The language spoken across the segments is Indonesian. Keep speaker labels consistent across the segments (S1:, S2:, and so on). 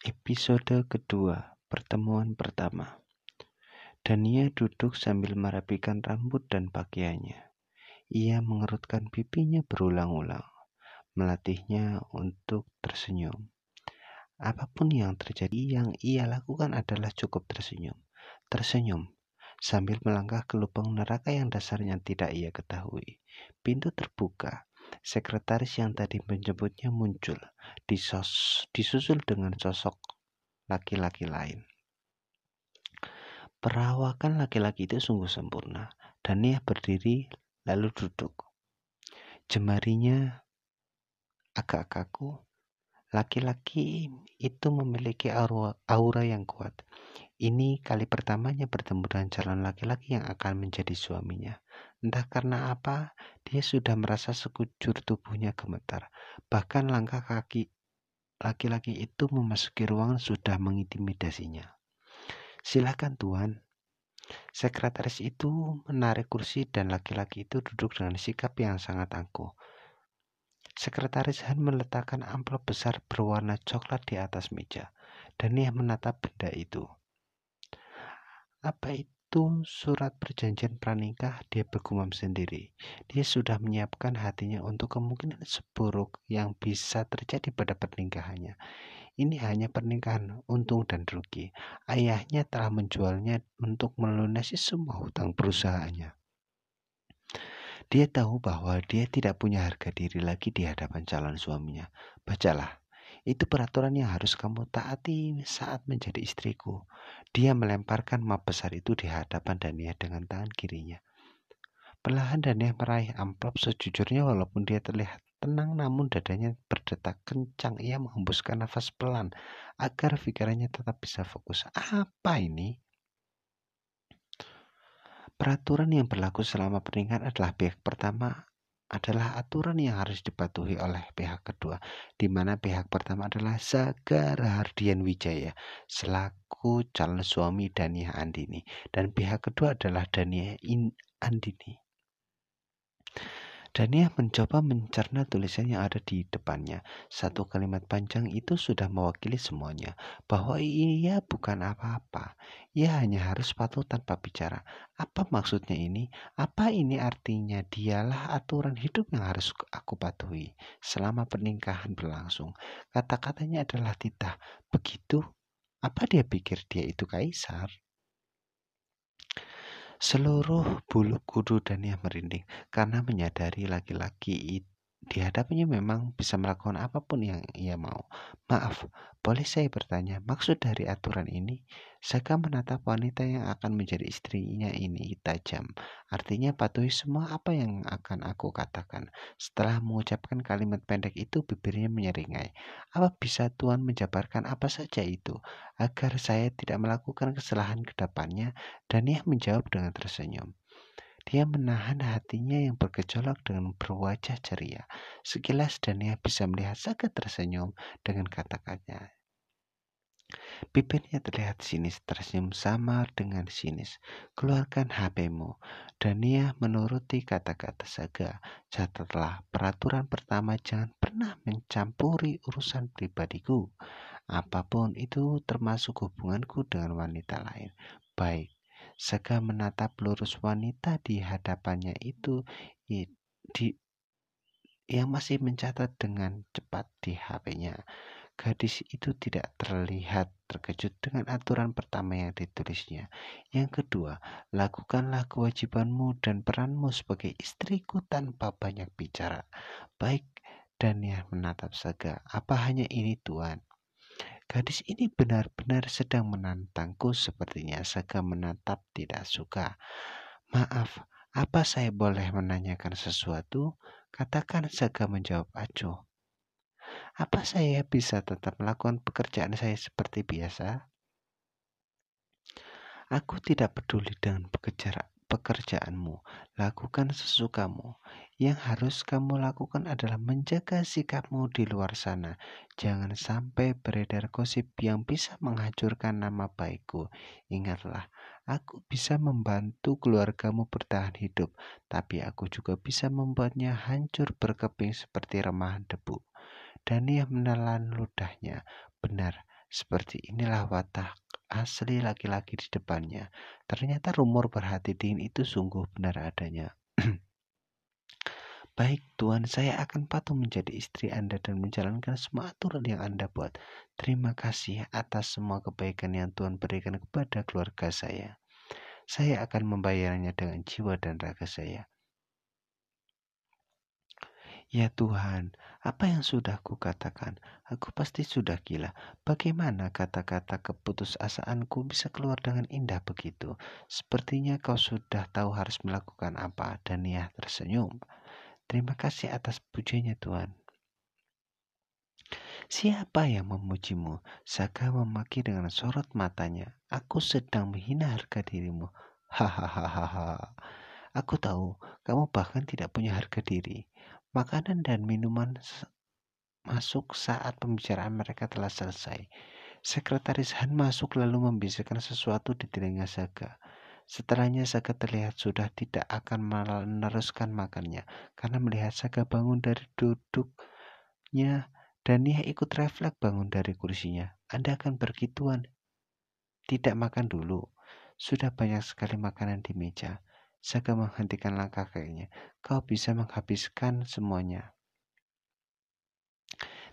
S1: Episode kedua, pertemuan pertama. Dania duduk sambil merapikan rambut dan pakaiannya. Ia mengerutkan pipinya berulang-ulang, melatihnya untuk tersenyum. Apa pun yang terjadi, yang ia lakukan adalah cukup tersenyum. Tersenyum sambil melangkah ke lubang neraka yang dasarnya tidak ia ketahui. Pintu terbuka. Sekretaris yang tadi menjemputnya muncul, disos, disusul dengan sosok laki-laki lain. Perawakan laki-laki itu sungguh sempurna, dan ia berdiri lalu duduk. Jemarinya agak kaku. Laki-laki itu memiliki aura, aura yang kuat. Ini kali pertamanya bertemu dengan calon laki-laki yang akan menjadi suaminya. Entah karena apa, dia sudah merasa sekujur tubuhnya gemetar. Bahkan langkah kaki laki-laki itu memasuki ruangan sudah mengintimidasinya. Silakan tuan. Sekretaris itu menarik kursi dan laki-laki itu duduk dengan sikap yang sangat angkuh. Sekretaris Han meletakkan amplop besar berwarna coklat di atas meja, dan ia menatap benda itu. Apa itu? Itu surat perjanjian pranikah, dia bergumam sendiri. Dia sudah menyiapkan hatinya untuk kemungkinan seburuk yang bisa terjadi pada pernikahannya. Ini hanya pernikahan untung dan rugi. Ayahnya telah menjualnya untuk melunasi semua hutang perusahaannya. Dia tahu bahwa dia tidak punya harga diri lagi di hadapan calon suaminya. Bacalah itu peraturan yang harus kamu taati saat menjadi istriku. Dia melemparkan map besar itu di hadapan Dania dengan tangan kirinya. Perlahan Dania meraih amplop sejujurnya walaupun dia terlihat tenang namun dadanya berdetak kencang. Ia menghembuskan nafas pelan agar pikirannya tetap bisa fokus. Apa ini? Peraturan yang berlaku selama pernikahan adalah pihak pertama adalah aturan yang harus dipatuhi oleh pihak kedua, di mana pihak pertama adalah Sagara Hardian Wijaya selaku calon suami Dania Andini dan pihak kedua adalah Dania Andini. Dania mencoba mencerna tulisan yang ada di depannya. Satu kalimat panjang itu sudah mewakili semuanya, bahwa ia bukan apa-apa. Ia hanya harus patuh tanpa bicara. Apa maksudnya ini? Apa ini artinya? Dialah aturan hidup yang harus aku patuhi selama pernikahan berlangsung. Kata-katanya adalah titah. Begitu? Apa dia pikir dia itu kaisar? Seluruh bulu kudu dan yang merinding karena menyadari laki-laki di hadapannya memang bisa melakukan apa pun yang ia mau. Maaf, boleh saya bertanya, maksud dari aturan ini? Saka menatap wanita yang akan menjadi istrinya ini tajam. Artinya patuhi semua apa yang akan aku katakan. Setelah mengucapkan kalimat pendek itu, bibirnya menyeringai. Apa bisa Tuhan menjabarkan apa saja itu, agar saya tidak melakukan kesalahan ke depannya? Dan menjawab dengan tersenyum. Dia menahan hatinya yang bergejolak dengan berwajah ceria. Sekilas Dania bisa melihat Saka tersenyum dengan kata-katanya. Bibirnya terlihat sinis, tersenyum sama dengan sinis. Keluarkan HP-mu. Dania menuruti kata-kata Saga. Catatlah peraturan pertama jangan pernah mencampuri urusan pribadiku. Apa pun itu termasuk hubunganku dengan wanita lain. Baik, Saga menatap lurus wanita di hadapannya itu di yang masih mencatat dengan cepat di HP-nya. Gadis itu tidak terlihat terkejut dengan aturan pertama yang ditulisnya. Yang kedua, lakukanlah kewajibanmu dan peranmu sebagai istriku tanpa banyak bicara. Baik, dan yang menatap Saga. Apa hanya ini Tuan? Gadis ini benar-benar sedang menantangku sepertinya Saga menatap tidak suka. Maaf, apa saya boleh menanyakan sesuatu? Katakan Saga menjawab acuh. Apa saya bisa tetap melakukan pekerjaan saya seperti biasa? Aku tidak peduli dengan pekerjaanmu. Lakukan sesukamu. Yang harus kamu lakukan adalah menjaga sikapmu di luar sana. Jangan sampai beredar gosip yang bisa menghancurkan nama baikku. Ingatlah, aku bisa membantu keluargamu bertahan hidup, tapi aku juga bisa membuatnya hancur berkeping seperti remahan debu. Dania menelan ludahnya. Benar, Seperti inilah watak asli laki-laki di depannya. Ternyata rumor berhati dingin itu sungguh benar adanya. Baik, Tuhan, saya akan patuh menjadi istri Anda dan menjalankan semua aturan yang Anda buat. Terima kasih atas semua kebaikan yang Tuhan berikan kepada keluarga saya. Saya akan membayarnya dengan jiwa dan raga saya. Ya Tuhan, apa yang sudah kukatakan? Aku pasti sudah gila. Bagaimana kata-kata keputusasaanku bisa keluar dengan indah begitu? Sepertinya kau sudah tahu harus melakukan apa. Dan ya tersenyum. Terima kasih atas pujinya Tuhan. Siapa yang memujimu? Saka memaki dengan sorot matanya. Aku sedang menghina harga dirimu. Hahaha. Aku tahu kamu bahkan tidak punya harga diri. Makanan dan minuman masuk saat pembicaraan mereka telah selesai. Sekretaris Han masuk lalu membisikkan sesuatu di telinga Saga. Setelahnya Saga terlihat sudah tidak akan meneruskan makannya karena melihat Saga bangun dari duduknya dan ia ikut refleks bangun dari kursinya. Anda akan pergi tuan. Tidak makan dulu. Sudah banyak sekali makanan di meja. Saga menghentikan langkah kakinya. Kau bisa menghabiskan semuanya.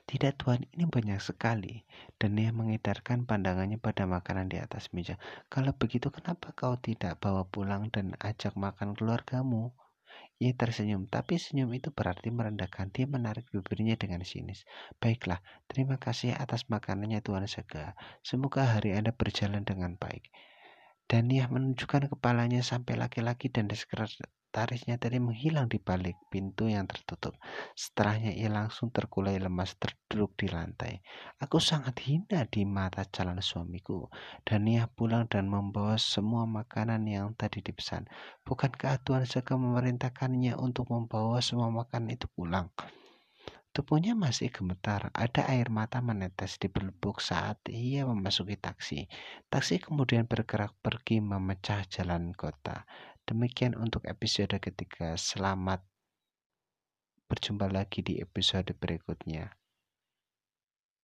S1: Tidak tuan, ini banyak sekali. Dan ia mengedarkan pandangannya pada makanan di atas meja. Kalau begitu kenapa kau tidak bawa pulang dan ajak makan keluargamu? Ia tersenyum, tapi senyum itu berarti merendahkan. Dia menarik bibirnya dengan sinis. Baiklah, terima kasih atas makanannya Tuan Saga. Semoga hari Anda berjalan dengan baik. Dan ia menunjukkan kepalanya sampai laki-laki dan sekretarisnya tadi menghilang di balik pintu yang tertutup. Setelahnya ia langsung terkulai lemas terduduk di lantai. Aku sangat hina di mata calon suamiku. Dan ia pulang dan membawa semua makanan yang tadi dipesan. Bukankah Tuhan Saka memerintahkannya untuk membawa semua makanan itu pulang? Tubuhnya masih gemetar, ada air mata menetes di pelupuk saat ia memasuki taksi. Taksi kemudian bergerak pergi memecah jalan kota. Demikian untuk episode ketiga. Selamat berjumpa lagi di episode berikutnya.